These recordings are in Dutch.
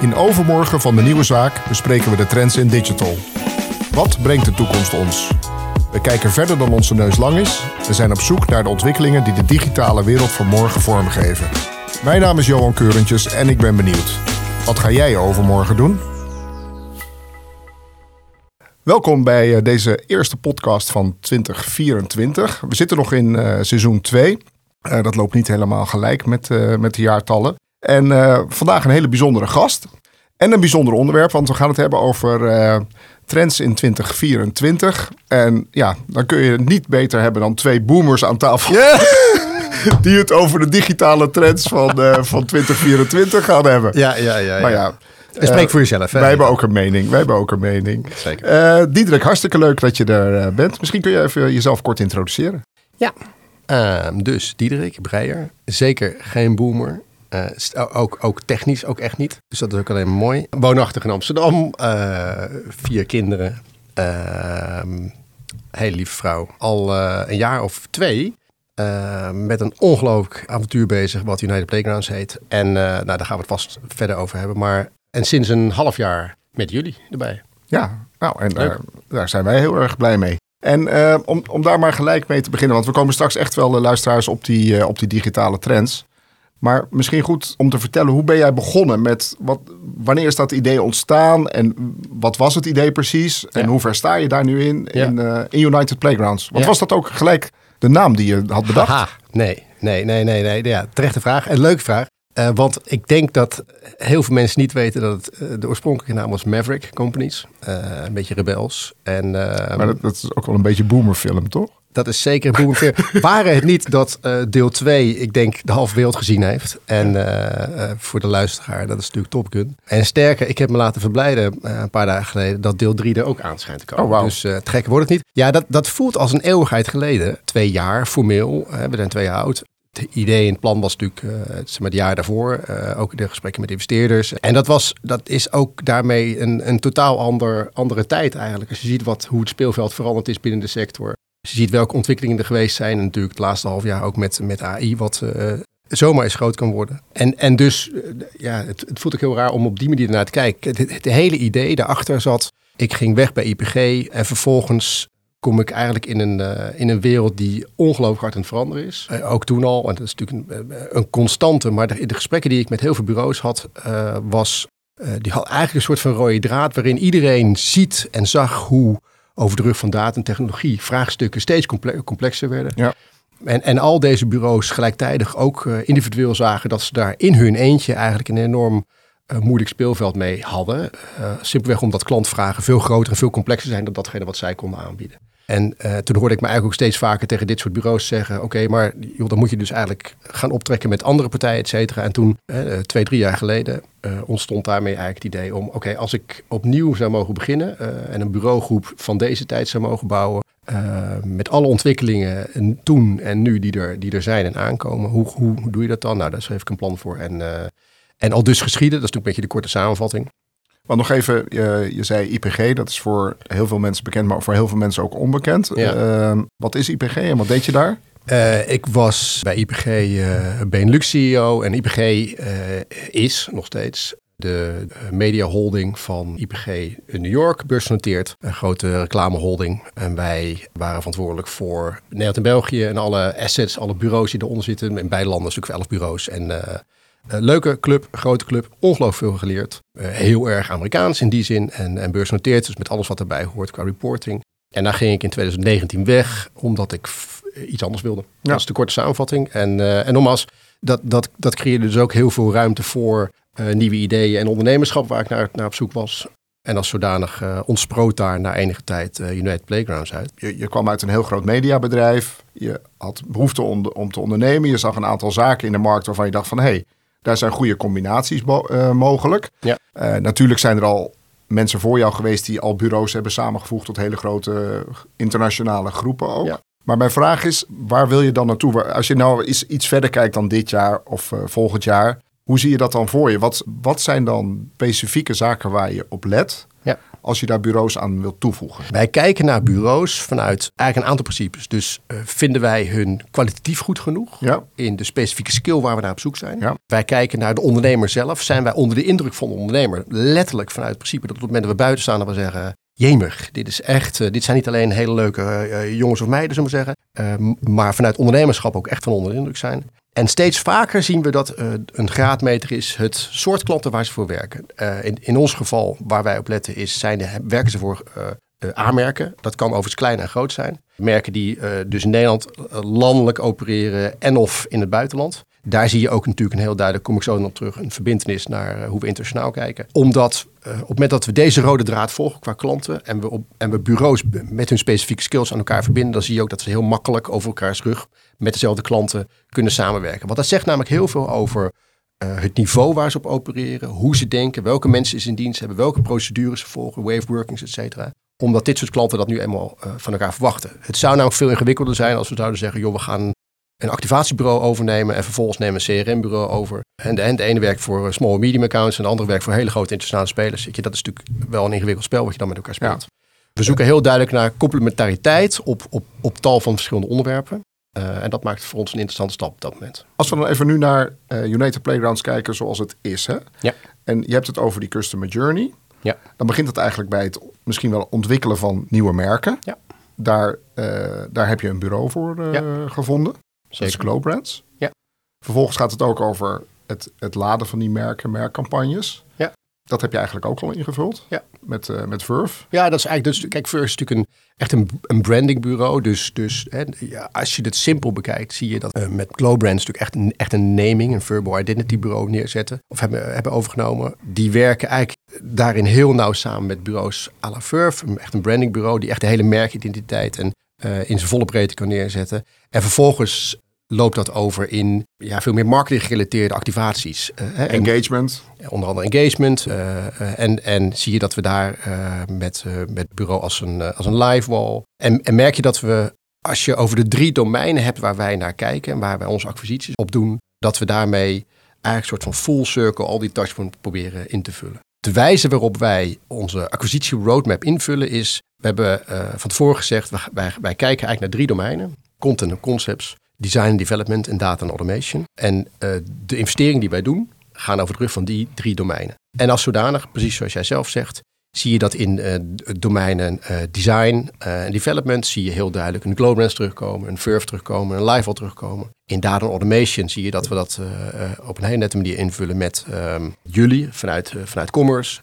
In Overmorgen van de Nieuwe Zaak bespreken we de trends in digital. Wat brengt de toekomst ons? We kijken verder dan onze neus lang is en zijn op zoek naar de ontwikkelingen die de digitale wereld van morgen vormgeven. Mijn naam is Johan Keurentjes en ik ben benieuwd. Wat ga jij overmorgen doen? Welkom bij eh, deze eerste podcast van 2024. We zitten nog in uh, seizoen 2. Uh, dat loopt niet helemaal gelijk met, met de jaartallen. En vandaag een hele bijzondere gast. En een bijzonder onderwerp, want we gaan het hebben over trends in 2024. En ja, dan kun je het niet beter hebben dan twee boomers aan tafel. Yeah. Die het over de digitale trends van, van 2024 gaan hebben. Ja, ja, ja. Maar ja. Spreek voor jezelf. Hè? Wij hebben ook een mening. Wij hebben ook een mening. Zeker. Uh, Diederik, hartstikke leuk dat je er uh, bent. Misschien kun je even jezelf kort introduceren. Ja, uh, dus Diederik Breijer. Zeker geen boomer. Ook, ook technisch ook echt niet. Dus dat is ook alleen maar mooi. Woonachtig in Amsterdam. vier kinderen. Ehm, hele lieve vrouw. Al een jaar of twee met een ongelooflijk avontuur bezig, wat United Playgrounds heet. En nou, daar gaan we het vast verder over hebben. Maar en sinds een half jaar met jullie erbij. Ja, nou, en daar, daar, zijn wij heel erg blij mee. En uh, om, om daar maar gelijk mee te beginnen, want we komen straks echt wel de luisteraars op die, uh, op die digitale trends. Maar misschien goed om te vertellen, hoe ben jij begonnen met, wat, wanneer is dat idee ontstaan en wat was het idee precies? En ja. hoe ver sta je daar nu in, in, uh, in, United Playgrounds? Wat was dat ook gelijk de naam die je had bedacht? Nee, nee, nee, nee, nee. Ja, terechte vraag. Een leuke vraag. Uh, want ik denk dat heel veel mensen niet weten dat het, uh, de oorspronkelijke naam was Maverick Companies. Uh, een beetje rebels. En, maar dat, dat, is ook wel een beetje boomerfilm, toch? Dat is zeker een boomerfilm. Waren het niet dat deel 2, ik denk, de halve wereld gezien heeft. En voor de luisteraar, dat is natuurlijk Top Gun. En sterker, ik heb me laten verblijden een paar dagen geleden dat deel 3 er ook aan schijnt te komen. Oh, wow. Dus het gekke wordt het niet. Ja, dat, dat voelt als een eeuwigheid geleden. Twee jaar formeel. we zijn twee jaar oud het idee en het plan was natuurlijk uh, het, het jaar daarvoor. Uh, ook de gesprekken met investeerders. En dat, was, dat is ook daarmee een, een totaal ander, andere tijd eigenlijk. Als je ziet wat, hoe het speelveld veranderd is binnen de sector. Je ziet welke ontwikkelingen er geweest zijn. En natuurlijk het laatste half jaar ook met, met AI. Wat uh, zomaar eens groot kan worden. En, en dus, ja, het, het voelt ook heel raar om op die manier naar te kijken. Het, het hele idee daarachter zat. Ik ging weg bij IPG en vervolgens kom ik eigenlijk in een, uh, in een wereld die ongelooflijk hard aan het veranderen is. Uh, ook toen al, en dat is natuurlijk een, een constante, maar de, de, gesprekken die ik met heel veel bureaus had, uh, was, die had eigenlijk een soort van rode draad waarin iedereen ziet en zag hoe over de rug van data en technologie vraagstukken steeds comple complexer werden. Ja. En, en al deze bureaus gelijktijdig ook individueel zagen dat ze daar in hun eentje eigenlijk een enorm moeilijk speelveld mee hadden. simpelweg omdat klantvragen veel groter en veel complexer zijn dan datgene wat zij konden aanbieden. En uh, toen hoorde ik me eigenlijk ook steeds vaker tegen dit soort bureaus zeggen: Oké, maar joh, dan moet je dus eigenlijk gaan optrekken met andere partijen, et cetera. En toen, uh, twee, drie jaar geleden, ontstond daarmee eigenlijk het idee om: Oké, als ik opnieuw zou mogen beginnen en een bureaugroep van deze tijd zou mogen bouwen. met alle ontwikkelingen en toen en nu die er, die er zijn en aankomen, hoe, hoe, hoe doe je dat dan? Nou, daar schreef ik een plan voor. En, en al dus geschieden, dat is natuurlijk een beetje de korte samenvatting. Maar nog even, je, je, zei IPG, dat is voor heel veel mensen bekend, maar voor heel veel mensen ook onbekend. Ja. Uh, wat is IPG en wat deed je daar? Uh, ik was bij IPG uh, Benelux CEO en IPG is nog steeds de media holding van IPG in New York, beursgenoteerd. Een grote reclameholding. En wij waren verantwoordelijk voor Nederland en België en alle assets, alle bureaus die eronder zitten. In beide landen zoeken we elf bureaus. En leuke club, grote club, ongelooflijk veel geleerd. Uh, heel erg Amerikaans in die zin en, en beursgenoteerd, dus met alles wat erbij hoort qua reporting. En daar ging ik in 2019 weg, omdat ik iets anders wilde. Ja. Dat is de korte samenvatting. En, uh, en nogmaals, dat, dat, dat creëerde dus ook heel veel ruimte voor nieuwe ideeën en ondernemerschap waar ik naar, naar op zoek was. En als zodanig uh, ontsproot daar na enige tijd United Playgrounds uit. Je, je, kwam uit een heel groot mediabedrijf. Je had behoefte om, om te ondernemen. Je zag een aantal zaken in de markt waarvan je dacht van... hé, hey, daar zijn goede combinaties uh, mogelijk. Ja. Uh, natuurlijk zijn er al mensen voor jou geweest die al bureaus hebben samengevoegd tot hele grote internationale groepen ook. Ja. Maar mijn vraag is, waar wil je dan naartoe? Als je nou iets, iets verder kijkt dan dit jaar of uh, volgend jaar, hoe zie je dat dan voor je? Wat, wat zijn dan specifieke zaken waar je op let? Ja. Als je daar bureaus aan wilt toevoegen? Wij kijken naar bureaus vanuit eigenlijk een aantal principes. Dus uh, vinden wij hun kwalitatief goed genoeg Ja. in de specifieke skill waar we naar op zoek zijn? Ja. Wij kijken naar de ondernemer zelf. Zijn wij onder de indruk van de ondernemer? Letterlijk vanuit het principe dat op het moment dat we buiten staan, dat we zeggen... Jemig, dit is echt, uh, dit zijn niet alleen hele leuke uh, jongens of meiden, zullen we zeggen. Maar vanuit ondernemerschap ook echt van onder de indruk zijn. En steeds vaker zien we dat uh, een graadmeter is het soort klanten waar ze voor werken. Uh, in, in ons geval, waar wij op letten, is zijn de, werken ze voor uh, aanmerken. Dat kan overigens klein en groot zijn. Merken die dus in Nederland landelijk opereren en of in het buitenland. Daar zie je ook natuurlijk een heel duidelijk, kom ik zo nog terug, een verbindenis naar hoe we internationaal kijken. Omdat op het moment dat we deze rode draad volgen qua klanten en we, op, en we bureaus met hun specifieke skills aan elkaar verbinden, dan zie je ook dat ze heel makkelijk over elkaars rug met dezelfde klanten kunnen samenwerken. Want dat zegt namelijk heel veel over uh, het niveau waar ze op opereren, hoe ze denken, welke mensen ze in dienst hebben, welke procedures ze volgen, wave workings, et cetera. Omdat dit soort klanten dat nu eenmaal uh, van elkaar verwachten. Het zou namelijk veel ingewikkelder zijn als we zouden zeggen, joh, we gaan een activatiebureau overnemen en vervolgens nemen een CRM-bureau over. En de, en de ene werkt voor small and medium accounts en de andere werkt voor hele grote internationale spelers. Je, dat is natuurlijk wel een ingewikkeld spel wat je dan met elkaar speelt. Ja. We zoeken heel duidelijk naar complementariteit op, op, op tal van verschillende onderwerpen. Uh, en dat maakt voor ons een interessante stap op dat moment. Als we dan even nu naar uh, United Playgrounds kijken zoals het is. Hè? Ja. En je hebt het over die customer journey. Ja. Dan begint het eigenlijk bij het misschien wel ontwikkelen van nieuwe merken. Ja. Daar, uh, daar heb je een bureau voor ja. gevonden. Zeker. Dat is. Ja. Vervolgens gaat het ook over het, het laden van die merken, merkcampagnes. Dat heb je eigenlijk ook al ingevuld. Ja. Met, uh, met Verve. Ja, dat is eigenlijk. Dus, kijk, Verve is natuurlijk een, echt een, een brandingbureau. Dus, dus hè, ja, als je het simpel bekijkt, zie je dat uh, met Glow Brands natuurlijk echt een, echt een naming, een verbal identity bureau neerzetten. Of hebben, hebben overgenomen. Die werken eigenlijk daarin heel nauw samen met bureaus à la Verve. Echt een brandingbureau die echt de hele merkidentiteit en uh, in zijn volle breedte kan neerzetten. En vervolgens loopt dat over in ja, veel meer marketing-gerelateerde activaties. Uh, engagement. En, onder andere engagement. Uh, uh, en, en zie je dat we daar met, met bureau als een, als een live wall. En, en merk je dat we, als je over de drie domeinen hebt waar wij naar kijken en waar wij onze acquisities op doen, dat we daarmee eigenlijk een soort van full circle al die touchpoints proberen in te vullen. De wijze waarop wij onze acquisitie roadmap invullen is, we hebben van tevoren gezegd, wij, wij kijken eigenlijk naar drie domeinen. Content en concepts, design development en data and automation. En uh, de investeringen die wij doen, gaan over de rug van die drie domeinen. En als zodanig, precies zoals jij zelf zegt, zie je dat in uh, domeinen uh, design en development zie je heel duidelijk een Globrands terugkomen, een Verve terugkomen, een Livewall terugkomen. In data automation zie je dat we dat op een hele nette manier invullen met um, jullie vanuit, vanuit commerce,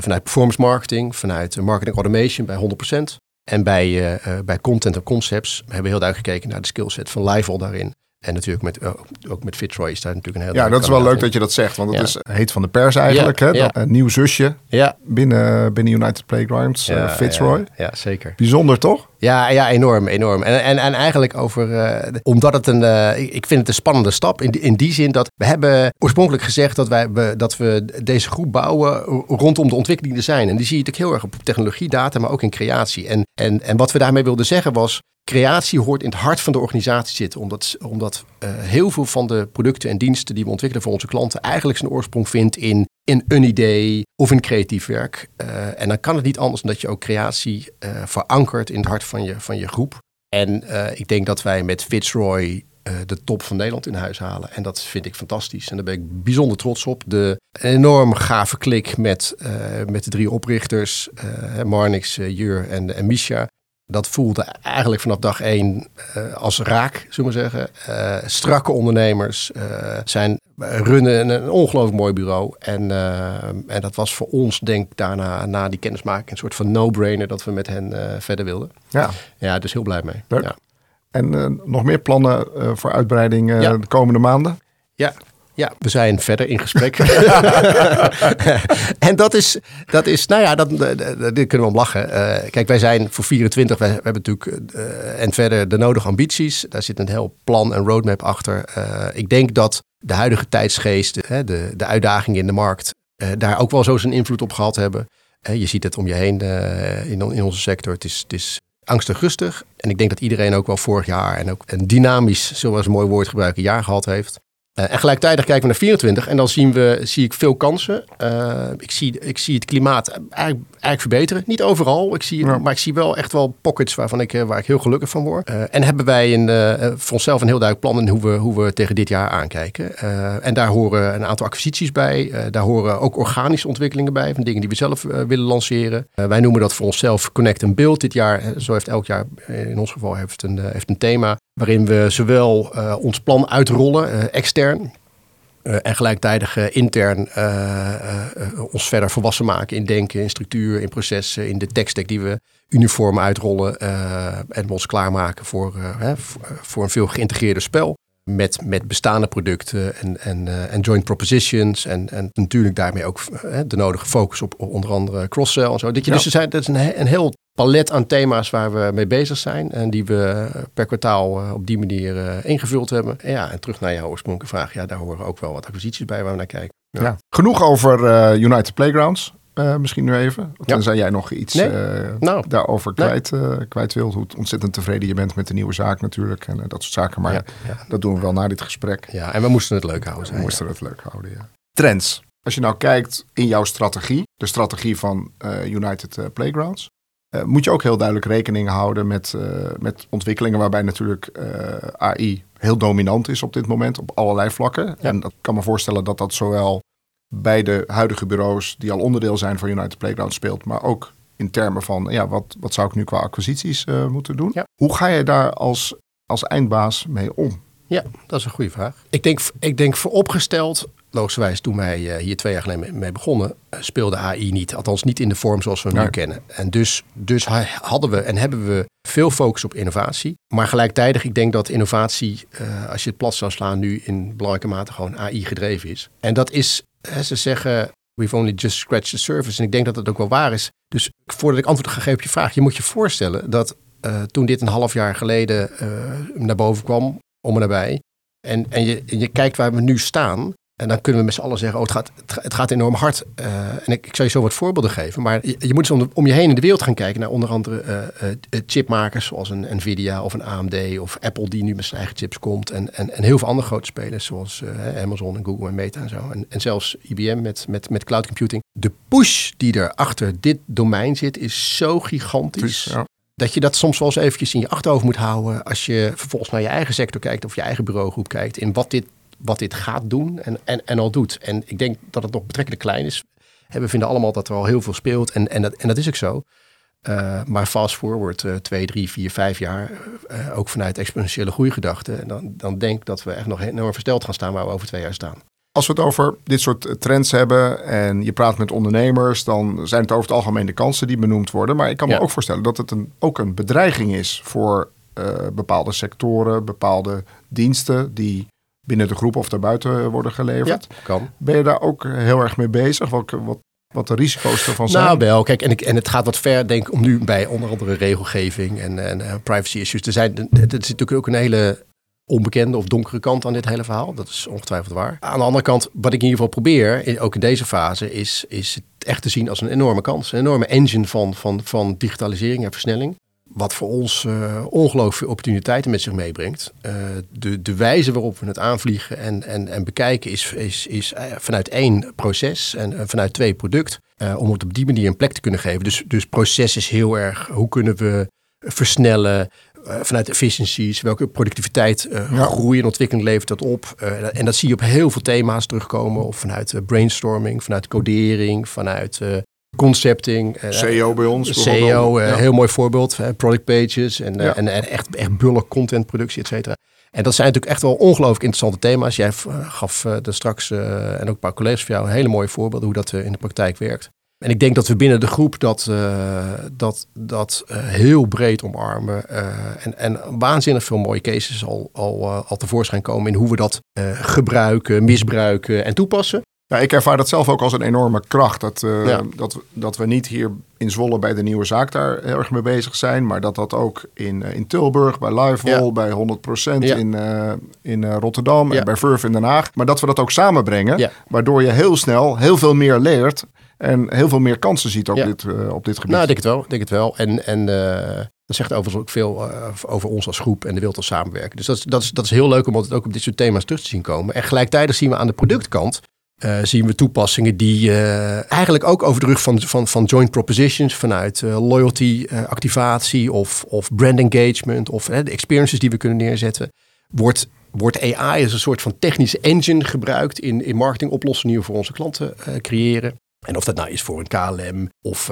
vanuit performance marketing, vanuit marketing automation bij 100%. En bij, uh, bij content en concepts hebben we heel duidelijk gekeken naar de skillset van Livel daarin. En natuurlijk met, uh, ook met Fitzroy is daar natuurlijk een heel Ja, dat is wel leuk in. dat je dat zegt, want het ja. is heet van de pers eigenlijk. Ja, hè? Ja. Een nieuw zusje ja. binnen, binnen United Playgrounds, uh, Fitzroy. Ja, zeker. Bijzonder toch? Ja, ja enorm, enorm. En, en, en eigenlijk over, uh, omdat het een, uh, ik vind het een spannende stap in die, in die zin dat we hebben oorspronkelijk gezegd dat, wij, we, dat we deze groep bouwen rondom de ontwikkeling design. En die zie je natuurlijk heel erg op technologie, data, maar ook in creatie. En, en, en wat we daarmee wilden zeggen was, creatie hoort in het hart van de organisatie zitten. Omdat, omdat uh, heel veel van de producten en diensten die we ontwikkelen voor onze klanten eigenlijk zijn oorsprong vindt in, in een idee of in creatief werk. Uh, en dan kan het niet anders dan dat je ook creatie uh, verankert in het hart van je, van je groep. En ik denk dat wij met Fitzroy de top van Nederland in huis halen. En dat vind ik fantastisch. En daar ben ik bijzonder trots op. De enorm gave klik met, met de drie oprichters, Marnix, Jur en, en Misha dat voelde eigenlijk vanaf dag één uh, als raak, zullen we zeggen. Uh, strakke ondernemers uh, zijn, runnen een, ongelooflijk mooi bureau. En, en dat was voor ons, denk ik, daarna, na die kennismaking, een soort van no-brainer dat we met hen verder wilden. Ja. Ja, dus heel blij mee. Leuk. Ja. En nog meer plannen voor uitbreiding ja. de komende maanden? Ja, ja, we zijn verder in gesprek. en dat is, dat is, nou ja, dat, dat, dat kunnen we om lachen. Uh, kijk, wij zijn voor 24, wij, we hebben natuurlijk uh, en verder de nodige ambities. Daar zit een heel plan en roadmap achter. Uh, ik denk dat de huidige tijdsgeest, de, de, de uitdagingen in de markt, daar ook wel zo zijn invloed op gehad hebben. je ziet het om je heen in, in onze sector. Het is, het is angstig rustig. En ik denk dat iedereen ook wel vorig jaar en ook een dynamisch, zoals een mooi woord gebruiken, jaar gehad heeft. Uh, en gelijktijdig kijken we naar 24 en dan zien we, zie ik veel kansen. Uh, ik, zie, ik zie het klimaat eigenlijk, eigenlijk verbeteren. Niet overal, ik zie, ja. maar ik zie wel echt wel pockets waarvan ik, waar ik heel gelukkig van word. Uh, en hebben wij een, voor onszelf een heel duidelijk plan in hoe we, hoe we tegen dit jaar aankijken. en daar horen een aantal acquisities bij. daar horen ook organische ontwikkelingen bij, van dingen die we zelf willen lanceren. wij noemen dat voor onszelf Connect and Build dit jaar. zo heeft elk jaar, in ons geval, heeft een, heeft een thema. Waarin we zowel ons plan uitrollen, extern. Uh, en gelijktijdig uh, intern uh, ons verder volwassen maken in denken, in structuur, in processen, in de tekstdeck die we uniform uitrollen en ons klaarmaken voor, voor een veel geïntegreerder spel. Met, met bestaande producten en, en, en joint propositions. En, en natuurlijk daarmee ook de nodige focus op, op onder andere cross-sell en zo. Dat, je, ja. dus er zijn, dat is een, een heel palet aan thema's waar we mee bezig zijn. En die we per kwartaal uh, op die manier uh, ingevuld hebben. En ja, en terug naar jouw oorspronkelijke vraag. Ja, daar horen ook wel wat acquisities bij waar we naar kijken. Ja. ja. Genoeg over uh, United Playgrounds. misschien nu even. Tenzij ja. jij nog iets nee. nou, daarover kwijt, nee. kwijt wilt. Hoe ontzettend tevreden je bent met de nieuwe zaak natuurlijk. En dat soort zaken. Maar ja, dat doen we wel na dit gesprek. Ja, en we moesten het leuk houden. We moesten het leuk houden, ja. Trends. Als je nou kijkt in jouw strategie, de strategie van United Playgrounds, uh, moet je ook heel duidelijk rekening houden met, uh, met ontwikkelingen waarbij natuurlijk uh, eh, AI heel dominant is op dit moment op allerlei vlakken. Ja. En dat kan me voorstellen dat dat zowel bij de huidige bureaus die al onderdeel zijn van United Playground speelt, maar ook in termen van ja, wat, wat zou ik nu qua acquisities moeten doen? Ja. Hoe ga je daar als, als eindbaas mee om? Ja, dat is een goede vraag. Ik denk, ik denk vooropgesteld logischerwijs, toen wij eh, hier twee jaar geleden mee begonnen, eh, speelde AI niet. Althans niet in de vorm zoals we hem nu kennen. En dus, dus hadden we en hebben we veel focus op innovatie. Maar gelijktijdig, ik denk dat innovatie, uh, als je het plat zou slaan, nu in belangrijke mate gewoon AI gedreven is. En dat is, ze zeggen, we've only just scratched the surface. En ik denk dat dat ook wel waar is. Dus voordat ik antwoord ga geven op je vraag, je moet je voorstellen dat uh, toen dit een half jaar geleden uh, naar boven kwam, om en nabij, en, en, je, en je kijkt waar we nu staan, en dan kunnen we met z'n allen zeggen, oh, het, gaat, het gaat enorm hard. Uh, en ik, ik zal je zo wat voorbeelden geven. Maar je, je moet eens om, om, je heen in de wereld gaan kijken naar onder andere uh, uh, chipmakers zoals een Nvidia of een AMD of Apple die nu met zijn eigen chips komt. En, en, en heel veel andere grote spelers zoals Amazon en Google en Meta en zo. En, en zelfs IBM met, met, met cloud computing. De push die er achter dit domein zit is zo gigantisch. Ja. Dat je dat soms wel eens eventjes in je achterhoofd moet houden als je vervolgens naar je eigen sector kijkt of je eigen bureaugroep kijkt. In wat dit wat dit gaat doen en, en, en al doet. En ik denk dat het nog betrekkelijk klein is. we vinden allemaal dat er al heel veel speelt en, en, dat, en dat is ook zo. Uh, maar fast forward uh, twee, drie, vier, vijf jaar, uh, ook vanuit exponentiële groeigedachten, dan, dan denk ik dat we echt nog enorm versteld gaan staan waar we over twee jaar staan. Als we het over dit soort trends hebben en je praat met ondernemers, dan zijn het over het algemeen de kansen die benoemd worden. Maar ik kan me ook voorstellen dat het een, ook een bedreiging is voor bepaalde sectoren, bepaalde diensten die binnen de groep of daarbuiten worden geleverd. Ja, kan. Ben je daar ook heel erg mee bezig? Wat, wat, wat de risico's ervan zijn? Nou, wel. Kijk, en, ik, en het gaat wat ver, denk ik, om nu bij onder andere regelgeving en, en uh, privacy issues te zijn. Het is natuurlijk ook een hele onbekende of donkere kant aan dit hele verhaal. Dat is ongetwijfeld waar. Aan de andere kant, wat ik in ieder geval probeer, ook in deze fase, is, is het echt te zien als een enorme kans. Een enorme engine van, van, van digitalisering en versnelling wat voor ons uh, ongelooflijk veel opportuniteiten met zich meebrengt. Uh, de, de wijze waarop we het aanvliegen en, en, en bekijken is, is, is uh, vanuit één proces en vanuit twee product. om het op die manier een plek te kunnen geven. Dus, dus proces is heel erg, hoe kunnen we versnellen vanuit efficiencies, welke productiviteit, ja. groei en ontwikkeling levert dat op. en dat zie je op heel veel thema's terugkomen. Of vanuit brainstorming, vanuit codering, vanuit concepting. SEO bij ons. SEO, uh, heel mooi voorbeeld. product pages en, ja. echt, echt bulk contentproductie, et cetera. En dat zijn natuurlijk echt wel ongelooflijk interessante thema's. Jij gaf er straks, en ook een paar collega's van jou, hele mooie voorbeelden hoe dat in de praktijk werkt. En ik denk dat we binnen de groep dat, dat, dat heel breed omarmen. en, en waanzinnig veel mooie cases al, al, al tevoorschijn komen in hoe we dat gebruiken, misbruiken en toepassen. Ja, ik ervaar dat zelf ook als een enorme kracht. Dat, uh, dat, dat we niet hier in Zwolle bij de nieuwe zaak daar heel erg mee bezig zijn. Maar dat dat ook in, uh, in Tilburg, bij Livewall, ja. bij 100% ja. in, uh, in Rotterdam en bij Verve in Den Haag. Maar dat we dat ook samenbrengen. Waardoor je heel snel heel veel meer leert. En heel veel meer kansen ziet op, dit, op dit gebied. Nou, ik denk het wel. Denk het wel. En, en Dat zegt overigens ook veel over ons als groep en de wil tot samenwerken. Dus dat is, dat, is, dat is heel leuk om het ook op dit soort thema's terug te zien komen. En gelijktijdig zien we aan de productkant uh, zien we toepassingen die uh, eigenlijk ook over de rug van, van, van joint propositions vanuit uh, loyalty activatie of, of brand engagement of de experiences die we kunnen neerzetten, wordt, wordt AI als een soort van technische engine gebruikt in, in marketingoplossingen die we voor onze klanten creëren. En of dat nou is voor een KLM of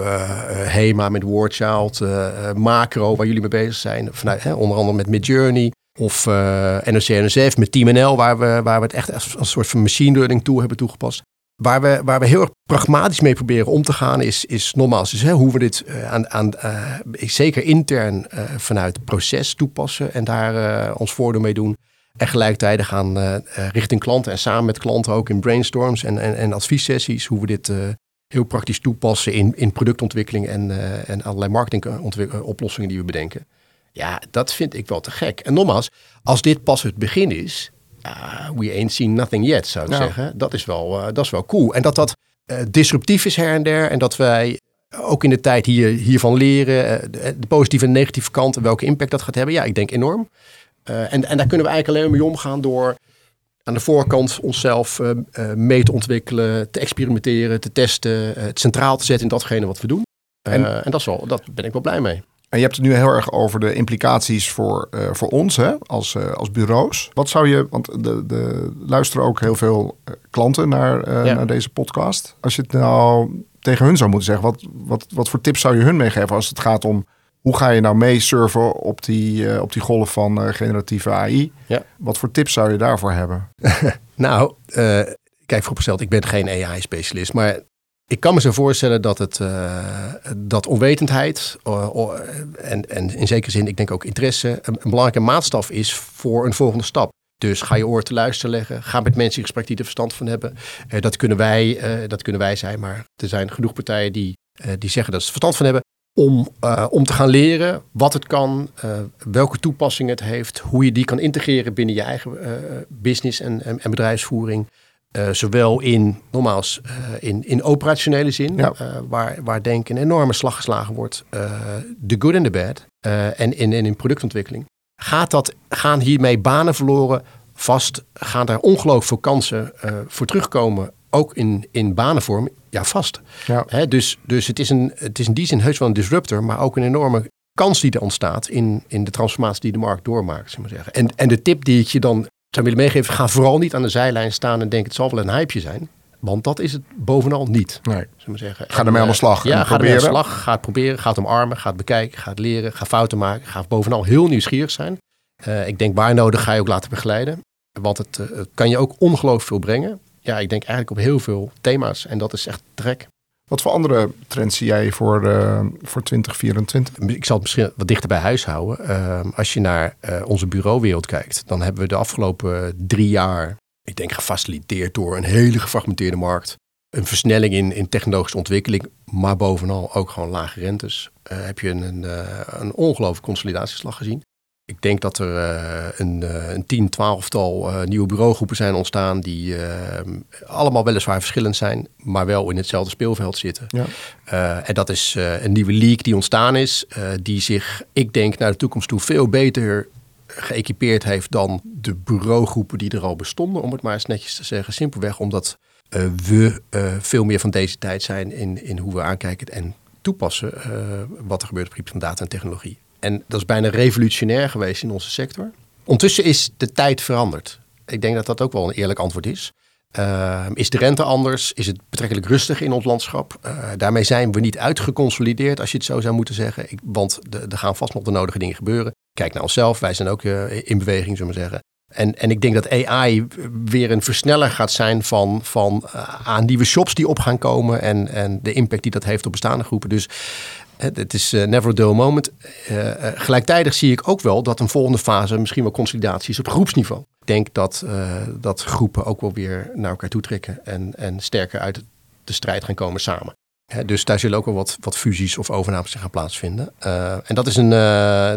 HEMA met Wordchild, Macro waar jullie mee bezig zijn, vanuit, onder andere met Midjourney. Of uh, NOC NSF met TeamNL, waar we, waar we het echt als, een soort van machine learning tool hebben toegepast. Waar we, waar we heel erg pragmatisch mee proberen om te gaan, is, is nogmaals dus, hè, hoe we dit uh, aan, aan uh, zeker intern vanuit proces toepassen en daar ons voordeel mee doen. En gelijkertijd gaan richting klanten en samen met klanten ook in brainstorms en, en, en adviessessies, hoe we dit heel praktisch toepassen in, in productontwikkeling en, en allerlei marketingoplossingen die we bedenken. Ja, dat vind ik wel te gek. En nogmaals, als dit pas het begin is, uh, we ain't seen nothing yet, zou ik zeggen. Dat is, wel, uh, dat is wel cool. En dat dat uh, disruptief is her en der. En dat wij ook in de tijd hier, hiervan leren, de, de, positieve en negatieve kanten, welke impact dat gaat hebben. Ja, ik denk enorm. en, en daar kunnen we eigenlijk alleen maar mee omgaan door aan de voorkant onszelf mee te ontwikkelen, te experimenteren, te testen, het centraal te zetten in datgene wat we doen. En, en dat, is wel, dat ben ik wel blij mee. En je hebt het nu heel erg over de implicaties voor, uh, voor ons hè, als, uh, als bureaus. Wat zou je, want de, de luisteren ook heel veel uh, klanten naar, ja. naar deze podcast. Als je het nou tegen hun zou moeten zeggen, wat, wat, wat voor tips zou je hun meegeven als het gaat om hoe ga je nou meesurfen op die, op die golf van generatieve AI? Ja. Wat voor tips zou je daarvoor hebben? nou, kijk, vooropgesteld, ik ben geen AI-specialist, maar ik kan me zo voorstellen dat, het, uh, dat onwetendheid uh, en, en in zekere zin, ik denk ook interesse, een, belangrijke maatstaf is voor een volgende stap. Dus ga je oor te luisteren leggen. Ga met mensen in gesprek die er verstand van hebben. Uh, dat, kunnen wij, dat kunnen wij zijn, maar er zijn genoeg partijen die, die zeggen dat ze er verstand van hebben. Om, om te gaan leren wat het kan, welke toepassingen het heeft, hoe je die kan integreren binnen je eigen business en, en bedrijfsvoering. Uh, zowel in, nogmaals, uh, in, in operationele zin, ja. uh, waar, waar denk een enorme slag geslagen wordt, de good and the bad, en, in, en in productontwikkeling. Gaat dat, gaan hiermee banen verloren? Vast gaan daar ongelooflijk veel kansen voor terugkomen, ook in, in banenvorm? Ja, vast. Ja. Hè, dus dus het, is een, het is in die zin heus wel een disruptor, maar ook een enorme kans die er ontstaat in, in de transformatie die de markt doormaakt. Zeg maar zeggen. En, en de tip die ik je dan zou willen meegeven, ga vooral niet aan de zijlijn staan en denk het zal wel een hypeje zijn. Want dat is het bovenal niet. Nee. Maar zeggen. Ga ermee aan de eh, slag. Ja, ga ermee aan de slag. Ga het proberen. Ga het omarmen. Ga het bekijken. Ga het leren. Ga fouten maken. Ga bovenal heel nieuwsgierig zijn. Uh, ik denk waar nodig ga je ook laten begeleiden. Want het, uh, het kan je ook ongelooflijk veel brengen. Ja, ik denk eigenlijk op heel veel thema's. En dat is echt trek. Wat voor andere trends zie jij voor, uh, voor 2024? Ik zal het misschien wat dichter bij huis houden. Uh, als je naar uh, onze bureauwereld kijkt, dan hebben we de afgelopen drie jaar, ik denk gefaciliteerd door een hele gefragmenteerde markt, een versnelling in, in technologische ontwikkeling, maar bovenal ook gewoon lage rentes. heb je een, een, een ongelooflijke consolidatieslag gezien. Ik denk dat er uh, een, uh, een tien, twaalftal uh, nieuwe bureaugroepen zijn ontstaan die allemaal weliswaar verschillend zijn, maar wel in hetzelfde speelveld zitten. Ja. en dat is een nieuwe league die ontstaan is, die zich, ik denk, naar de toekomst toe veel beter geëquipeerd heeft dan de bureaugroepen die er al bestonden, om het maar eens netjes te zeggen. Simpelweg omdat we veel meer van deze tijd zijn in, in hoe we aankijken en toepassen wat er gebeurt op gebied van data en technologie. En dat is bijna revolutionair geweest in onze sector. Ondertussen is de tijd veranderd. Ik denk dat dat ook wel een eerlijk antwoord is. Uh, is de rente anders? Is het betrekkelijk rustig in ons landschap? Uh, daarmee zijn we niet uitgeconsolideerd, als je het zo zou moeten zeggen. Ik, want er gaan vast nog de nodige dingen gebeuren. Kijk naar onszelf, wij zijn ook uh, in beweging, zullen we zeggen. En, en ik denk dat AI weer een versneller gaat zijn van, van aan nieuwe shops die op gaan komen en, en de impact die dat heeft op bestaande groepen. Dus het is uh, never a dull moment. Uh, gelijktijdig zie ik ook wel dat een volgende fase misschien wel consolidatie is op groepsniveau. Ik denk dat, dat groepen ook wel weer naar elkaar toe trekken en, en sterker uit de strijd gaan komen samen. Dus daar zullen ook wel wat, wat fusies of overnames gaan plaatsvinden. en dat is, een,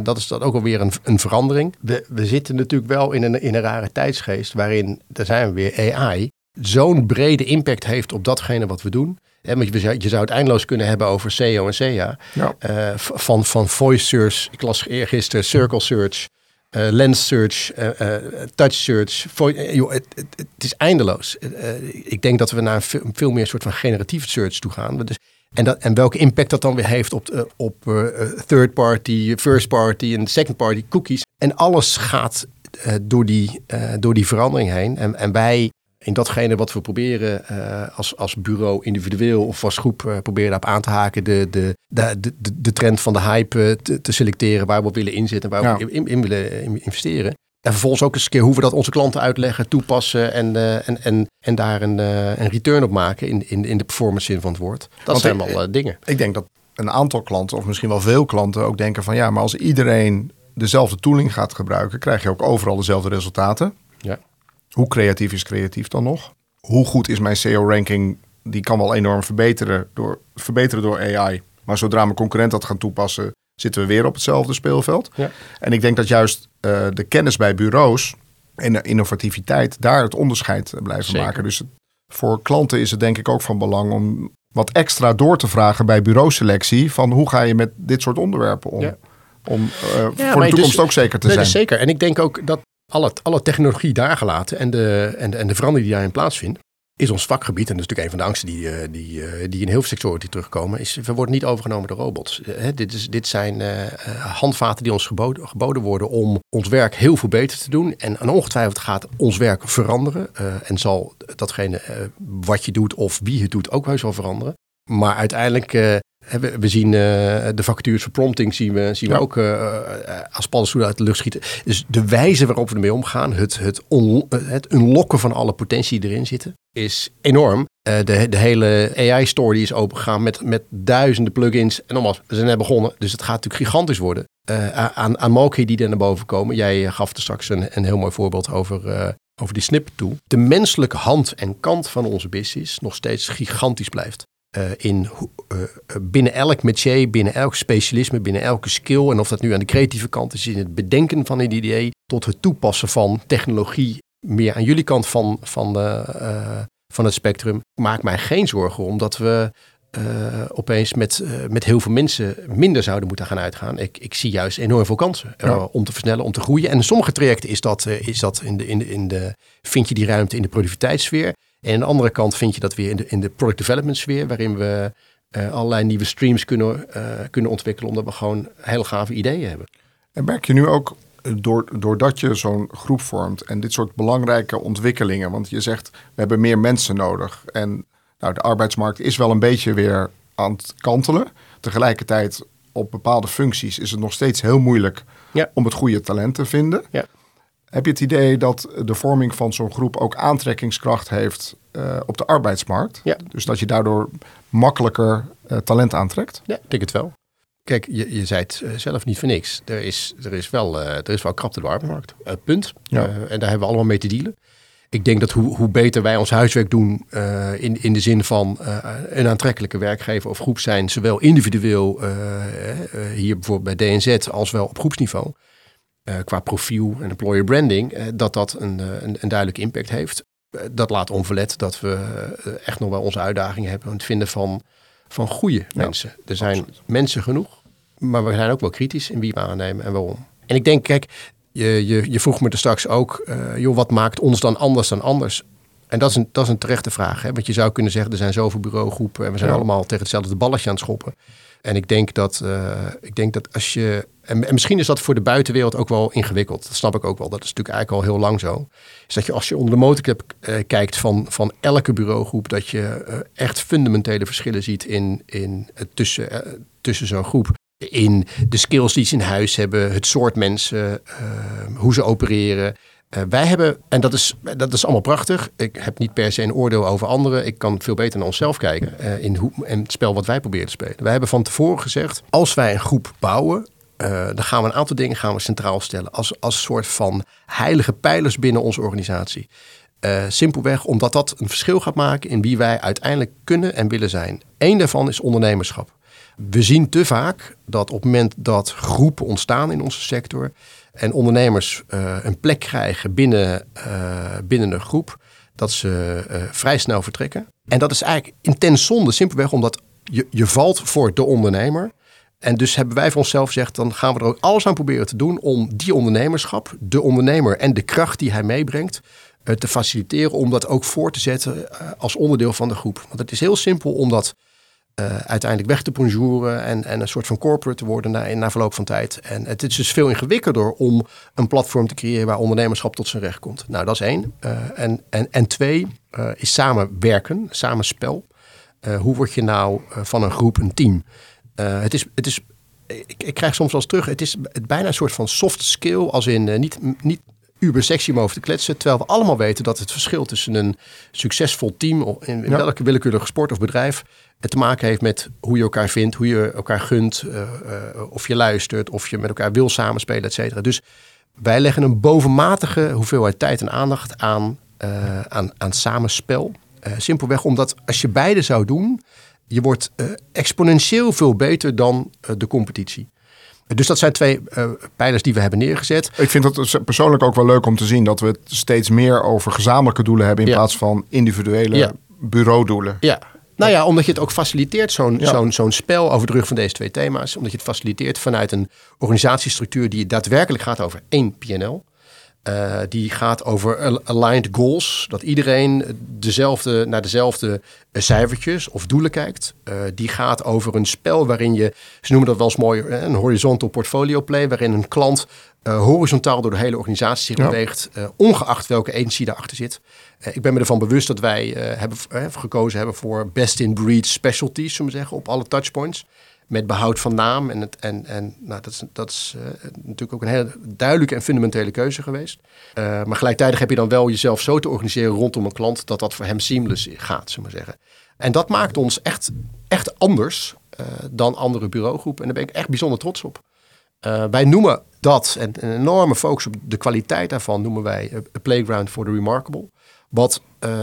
dat is dan ook alweer een, een verandering. We, we zitten natuurlijk wel in een, in een rare tijdsgeest waarin, daar zijn we weer, AI zo'n brede impact heeft op datgene wat we doen want je, je zou het eindeloos kunnen hebben over SEO en SEA. Ja. Eh, van, van voice search, ik las eergisteren circle search, eh, lens search, eh, eh, touch search. het, is eindeloos. Ik denk dat we naar een veel, meer soort van generatieve search toe gaan. Dus, en, dat, en welke impact dat dan weer heeft op, op third party, first party en second party cookies. En alles gaat door, die, door die verandering heen. En, en wij in datgene wat we proberen eh, als, als bureau individueel of als groep eh, proberen daarop aan te haken. De, de, de, de, de trend van de hype eh, te, te selecteren waar we op willen inzetten, waar we Ja. in, in willen in- investeren. En vervolgens ook eens een keer hoe we dat onze klanten uitleggen, toepassen en, en, en, en daar een, een return op maken in, in, in de performance zin van het woord. Dat Want zijn allemaal dingen. Ik denk dat een aantal klanten, of misschien wel veel klanten, ook denken van ja, maar als iedereen dezelfde tooling gaat gebruiken, krijg je ook overal dezelfde resultaten. Ja. Hoe creatief is creatief dan nog? Hoe goed is mijn SEO-ranking? Die kan wel enorm verbeteren door, verbeteren door AI. Maar zodra mijn concurrent dat gaat toepassen, zitten we weer op hetzelfde speelveld. Ja. En ik denk dat juist eh, de kennis bij bureaus en de innovativiteit daar het onderscheid blijven Zeker. maken. Dus voor klanten is het denk ik ook van belang om wat extra door te vragen bij bureauselectie. Van hoe ga je met dit soort onderwerpen om? Ja. Om eh, voor de dus- toekomst ook zeker te Nee, zijn. is zeker. En ik denk ook dat alle, alle technologie daar gelaten en de, en, de, en de verandering die daarin plaatsvindt, is ons vakgebied. En dat is natuurlijk een van de angsten die, eh, die, eh, die in heel veel sectoren die terugkomen. Is we worden niet overgenomen door robots. Eh, dit, is, dit zijn handvaten die ons geboden, geboden worden om ons werk heel veel beter te doen. En, en ongetwijfeld gaat ons werk veranderen. en zal datgene wat je doet of wie het doet ook heus wel veranderen. Maar uiteindelijk, we, zien eh, de vacatures voor prompting zien we, zien we Ja. ook eh, eh, als paddenstoelen uit de lucht schieten. Dus de wijze waarop we ermee omgaan, het, het, on, het unlocken van alle potentie die erin zitten, is enorm. De, de hele AI-store die is opengegaan met, met duizenden plugins. En nogmaals, we zijn net begonnen, dus het gaat natuurlijk gigantisch worden. Aan, aan mogelijkheden die er naar boven komen. Jij gaf er straks een, een heel mooi voorbeeld over, over die snippet toe. De menselijke hand en kant van onze business nog steeds gigantisch blijft. Eh, in, eh, eh, binnen elk métier, binnen elk specialisme, binnen elke skill. En of dat nu aan de creatieve kant is, in het bedenken van een idee, tot het toepassen van technologie meer aan jullie kant van, van, de, van het spectrum. Ik maak mij geen zorgen omdat we opeens met, met heel veel mensen minder zouden moeten gaan uitgaan. Ik, ik zie juist enorm veel kansen Ja. om te versnellen, om te groeien. En in sommige trajecten is dat, is dat in, de, in, de, in de, vind je die ruimte in de productiviteitssfeer. En aan de andere kant vind je dat weer in de, in de product development sfeer, waarin we eh, allerlei nieuwe streams kunnen, eh, kunnen ontwikkelen, omdat we gewoon heel gave ideeën hebben. En merk je nu ook, eh, door, doordat je zo'n groep vormt en dit soort belangrijke ontwikkelingen, want je zegt we hebben meer mensen nodig en nou, de arbeidsmarkt is wel een beetje weer aan het kantelen. Tegelijkertijd op bepaalde functies is het nog steeds heel moeilijk Ja. om het goede talent te vinden. Ja. Heb je het idee dat de vorming van zo'n groep ook aantrekkingskracht heeft eh, op de arbeidsmarkt? Ja. Dus dat je daardoor makkelijker eh, talent aantrekt? Ja, ik denk het wel. Kijk, je, je zei het eh, zelf niet voor niks. Er is, er is, wel, eh, er is wel krapte op de arbeidsmarkt. Punt. Ja. En daar hebben we allemaal mee te dealen. Ik denk dat hoe, hoe beter wij ons huiswerk doen in, in de zin van een aantrekkelijke werkgever of groep zijn, zowel individueel hier bijvoorbeeld bij DNZ als wel op groepsniveau, qua profiel en employer branding, eh, dat dat een, eh, een, een duidelijke impact heeft. Eh, dat laat onverlet dat we eh, echt nog wel onze uitdagingen hebben het vinden van, van goede mensen. Er zijn absoluut. mensen genoeg, maar we zijn ook wel kritisch in wie we aannemen en waarom. En ik denk, kijk, je, je, je vroeg me er straks ook, eh, joh, wat maakt ons dan anders dan anders? En dat is een, dat is een terechte vraag. Hè? Want je zou kunnen zeggen, er zijn zoveel bureaugroepen en we zijn Ja. allemaal tegen hetzelfde balletje aan het schoppen. En ik denk dat, eh, ik denk dat als je. En, en misschien is dat voor de buitenwereld ook wel ingewikkeld. Dat snap ik ook wel. Dat is natuurlijk eigenlijk al heel lang zo. Is dat je als je onder de motorcap eh, kijkt van, van elke bureaugroep, dat je eh, echt fundamentele verschillen ziet in, in, tussen, tussen zo'n groep. In de skills die ze in huis hebben, het soort mensen, hoe ze opereren. Eh, wij hebben, en dat is, dat is allemaal prachtig. Ik heb niet per se een oordeel over anderen. Ik kan veel beter naar onszelf kijken eh, in hoe, en het spel wat wij proberen te spelen. Wij hebben van tevoren gezegd, als wij een groep bouwen, eh, dan gaan we een aantal dingen gaan we centraal stellen. Als, als soort van heilige pijlers binnen onze organisatie. Simpelweg omdat dat een verschil gaat maken in wie wij uiteindelijk kunnen en willen zijn. Eén daarvan is ondernemerschap. We zien te vaak dat op het moment dat groepen ontstaan in onze sector en ondernemers eh, een plek krijgen binnen, eh, binnen een groep, dat ze uh, vrij snel vertrekken. En dat is eigenlijk intens zonde, simpelweg omdat je, je valt voor de ondernemer. En dus hebben wij voor onszelf gezegd, dan gaan we er ook alles aan proberen te doen om die ondernemerschap, de ondernemer en de kracht die hij meebrengt, uh, te faciliteren om dat ook voor te zetten uh, als onderdeel van de groep. Want het is heel simpel om dat uh, uiteindelijk weg te bonjouren en, en een soort van corporate te worden na, na verloop van tijd. En het is dus veel ingewikkelder om een platform te creëren waar ondernemerschap tot zijn recht komt. Nou, dat is één. Uh, en, en, en twee uh, is samenwerken, samenspel. hoe word je nou van een groep een team? het is, het is, ik, ik, krijg soms wel eens terug, het is bijna een soort van soft skill, als in niet, niet uber sexy om over te kletsen. Terwijl we allemaal weten dat het verschil tussen een succesvol team in, in ja. welke willekeurige sport of bedrijf het te maken heeft met hoe je elkaar vindt, hoe je elkaar gunt, uh, uh, of je luistert, of je met elkaar wil samenspelen, et cetera. Dus wij leggen een bovenmatige hoeveelheid tijd en aandacht aan, uh, aan, aan samenspel. simpelweg omdat als je beide zou doen, je wordt exponentieel veel beter dan de competitie. Dus dat zijn twee uh, pijlers die we hebben neergezet. Ik vind het persoonlijk ook wel leuk om te zien dat we het steeds meer over gezamenlijke doelen hebben in ja. plaats van individuele ja. bureaudoelen. Ja. Nou ja, omdat je het ook faciliteert, zo'n ja. zo'n zo'n spel over de rug van deze twee thema's. Omdat je het faciliteert vanuit een organisatiestructuur die daadwerkelijk gaat over één PNL. Uh, die gaat over aligned goals. Dat iedereen dezelfde, naar dezelfde cijfertjes of doelen kijkt. Uh, die gaat over een spel waarin je, ze noemen dat wel eens mooi, een horizontal portfolio play. Waarin een klant uh, horizontaal door de hele organisatie zich ja. beweegt. ongeacht welke agency daarachter zit. ik ben me ervan bewust dat wij hebben, gekozen hebben voor best in breed specialties, zullen we zeggen, op alle touchpoints met behoud van naam. En, het, en, en nou, dat is, dat is uh, natuurlijk ook een hele duidelijke en fundamentele keuze geweest. Uh, maar gelijktijdig heb je dan wel jezelf zo te organiseren rondom een klant dat dat voor hem seamless gaat, zullen we zeggen. En dat maakt ons echt, echt anders uh, dan andere bureaugroepen. En daar ben ik echt bijzonder trots op. wij noemen dat, en een enorme focus op de kwaliteit daarvan, noemen wij a playground for the remarkable. Wat uh,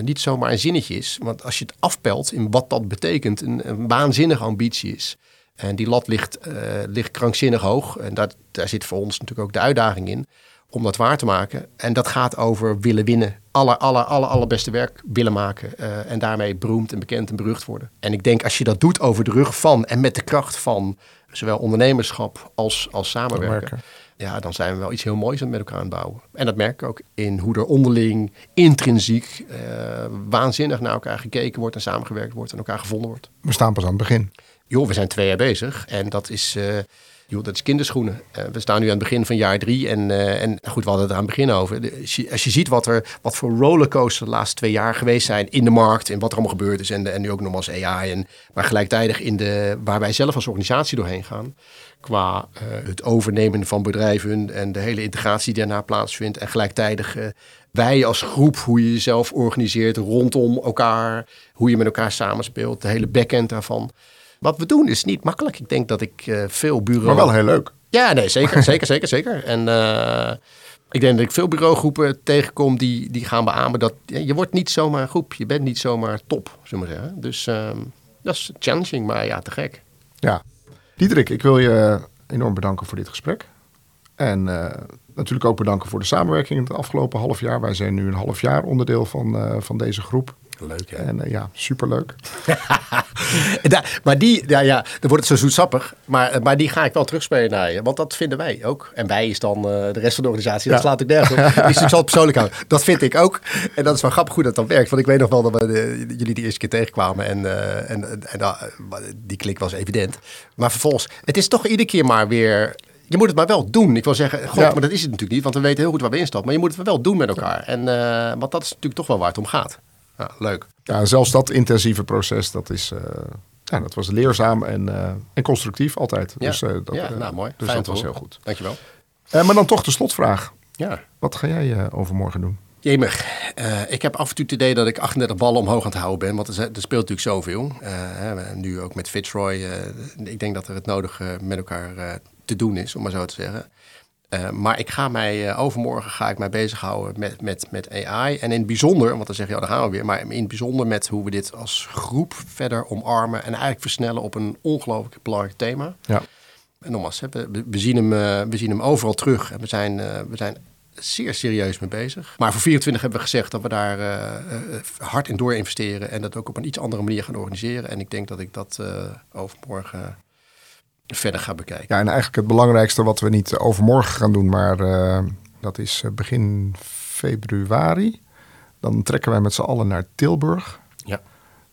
niet zomaar een zinnetje is. Want als je het afpelt in wat dat betekent, een, waanzinnige ambitie is. En die lat ligt, uh, ligt krankzinnig hoog. En dat, daar zit voor ons natuurlijk ook de uitdaging in om dat waar te maken. En dat gaat over willen winnen. Aller, aller, aller, allerbeste werk willen maken. Uh, en daarmee beroemd en bekend en berucht worden. En ik denk als je dat doet over de rug van en met de kracht van zowel ondernemerschap als, als samenwerken ja, dan zijn we wel iets heel moois met elkaar aan het bouwen. En dat merk ik ook in hoe er onderling, intrinsiek, uh, waanzinnig naar elkaar gekeken wordt en samengewerkt wordt en elkaar gevonden wordt. We staan pas aan het begin. Joh, we zijn twee jaar bezig en dat is, uh, joh, dat is kinderschoenen. Uh, we staan nu aan het begin van jaar drie en, en goed, we hadden het aan het begin over. Als je, als je ziet wat, er, wat voor rollercoaster de laatste twee jaar geweest zijn in de markt en wat er allemaal gebeurd is en, en nu ook nog als AI. En, maar gelijktijdig in de, waar wij zelf als organisatie doorheen gaan qua uh, het overnemen van bedrijven en de hele integratie die daarna plaatsvindt. En gelijktijdig uh, wij als groep, hoe je jezelf organiseert rondom elkaar, hoe je met elkaar samenspeelt, de hele backend daarvan. Wat we doen is niet makkelijk. Ik denk dat ik uh, veel bureau... Maar wel heel leuk. Ja, nee, zeker, zeker, zeker, zeker. En ik denk dat ik veel bureaugroepen tegenkom die, die gaan beamen dat ja, je wordt niet zomaar een groep. Je bent niet zomaar top, zullen we zeggen. Dus ehm, dat is challenging, maar ja, te gek. Ja, Diederik, ik wil je enorm bedanken voor dit gesprek. En uh, natuurlijk ook bedanken voor de samenwerking in het afgelopen half jaar. Wij zijn nu een half jaar onderdeel van, uh, van deze groep. Leuk hè? En uh, ja, superleuk. maar die, ja, ja, dan wordt het zo zoetsappig. Maar, maar die ga ik wel terugspelen naar je. Want dat vinden wij ook. En wij is dan uh, de rest van de organisatie. Dat ja. slaat ik nergens op. Dus ik zal het persoonlijk houden. Dat vind ik ook. En dat is wel grappig hoe dat dan werkt. Want ik weet nog wel dat we de, jullie die eerste keer tegenkwamen. En, uh, en, en uh, die klik was evident. Maar vervolgens, het is toch iedere keer maar weer je moet het maar wel doen. Ik wil zeggen, god, ja. maar dat is het natuurlijk niet, want we weten heel goed waar we instappen. Maar je moet het wel doen met elkaar. En, uh, want dat is natuurlijk toch wel waar het om gaat. Ja, leuk. Ja, zelfs dat intensieve proces, dat, is, uh, ja, dat was leerzaam en, uh, en constructief altijd. Ja, dus, uh, dat, ja nou mooi. Dus Fijn dat was heel goed. Dankjewel. maar dan toch de slotvraag. Ja. Wat ga jij overmorgen doen? Jemig, uh, ik heb af en toe het idee dat ik 38 ballen omhoog aan het houden ben. Want er, er speelt natuurlijk zoveel. Uh, nu ook met Fitzroy. Uh, ik denk dat er het nodige met elkaar te doen is, om maar zo te zeggen. Uh, maar ik ga mij uh, overmorgen ga ik mij bezighouden met, met, met AI. En in het bijzonder, want dan zeg je, ja, daar gaan we weer. Maar in het bijzonder met hoe we dit als groep verder omarmen. En eigenlijk versnellen op een ongelooflijk belangrijk thema. Ja. En nogmaals, we, we, zien hem, uh, we zien hem overal terug. En we zijn, we zijn zeer serieus mee bezig. Maar voor 24 hebben we gezegd dat we daar hard in door investeren en dat ook op een iets andere manier gaan organiseren. En ik denk dat ik dat overmorgen verder ga bekijken. Ja, en eigenlijk het belangrijkste wat we niet overmorgen gaan doen, maar dat is begin februari. Dan trekken wij met z'n allen naar Tilburg. Ja.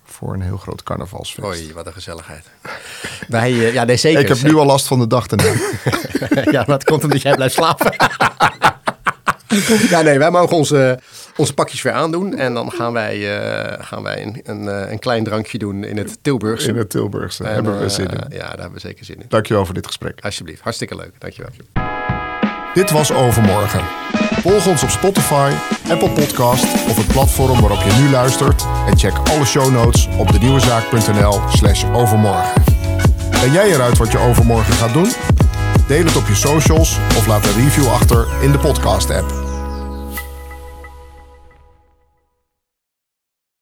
Voor een heel groot carnavalsfeest. Oei, wat een gezelligheid. Wij, ja, nee, zeker. Ik heb nu al last van de dag daarna. ja, dat komt omdat jij blijft slapen. ja, nee, wij mogen onze, onze pakjes weer aandoen. En dan gaan wij, uh, gaan wij een, een, eh, een, klein drankje doen in het Tilburgse. In het Tilburgse. En, hebben we zin in. ja, daar hebben we zeker zin in. Dankjewel voor dit gesprek. Alsjeblieft, hartstikke leuk. Dankjewel. Dit was Overmorgen. Volg ons op Spotify, Apple Podcast of het platform waarop je nu luistert. En check alle show notes op denieuwezaak.nl slash overmorgen. Ben jij eruit wat je overmorgen gaat doen? Deel het op je socials of laat een review achter in de podcast app.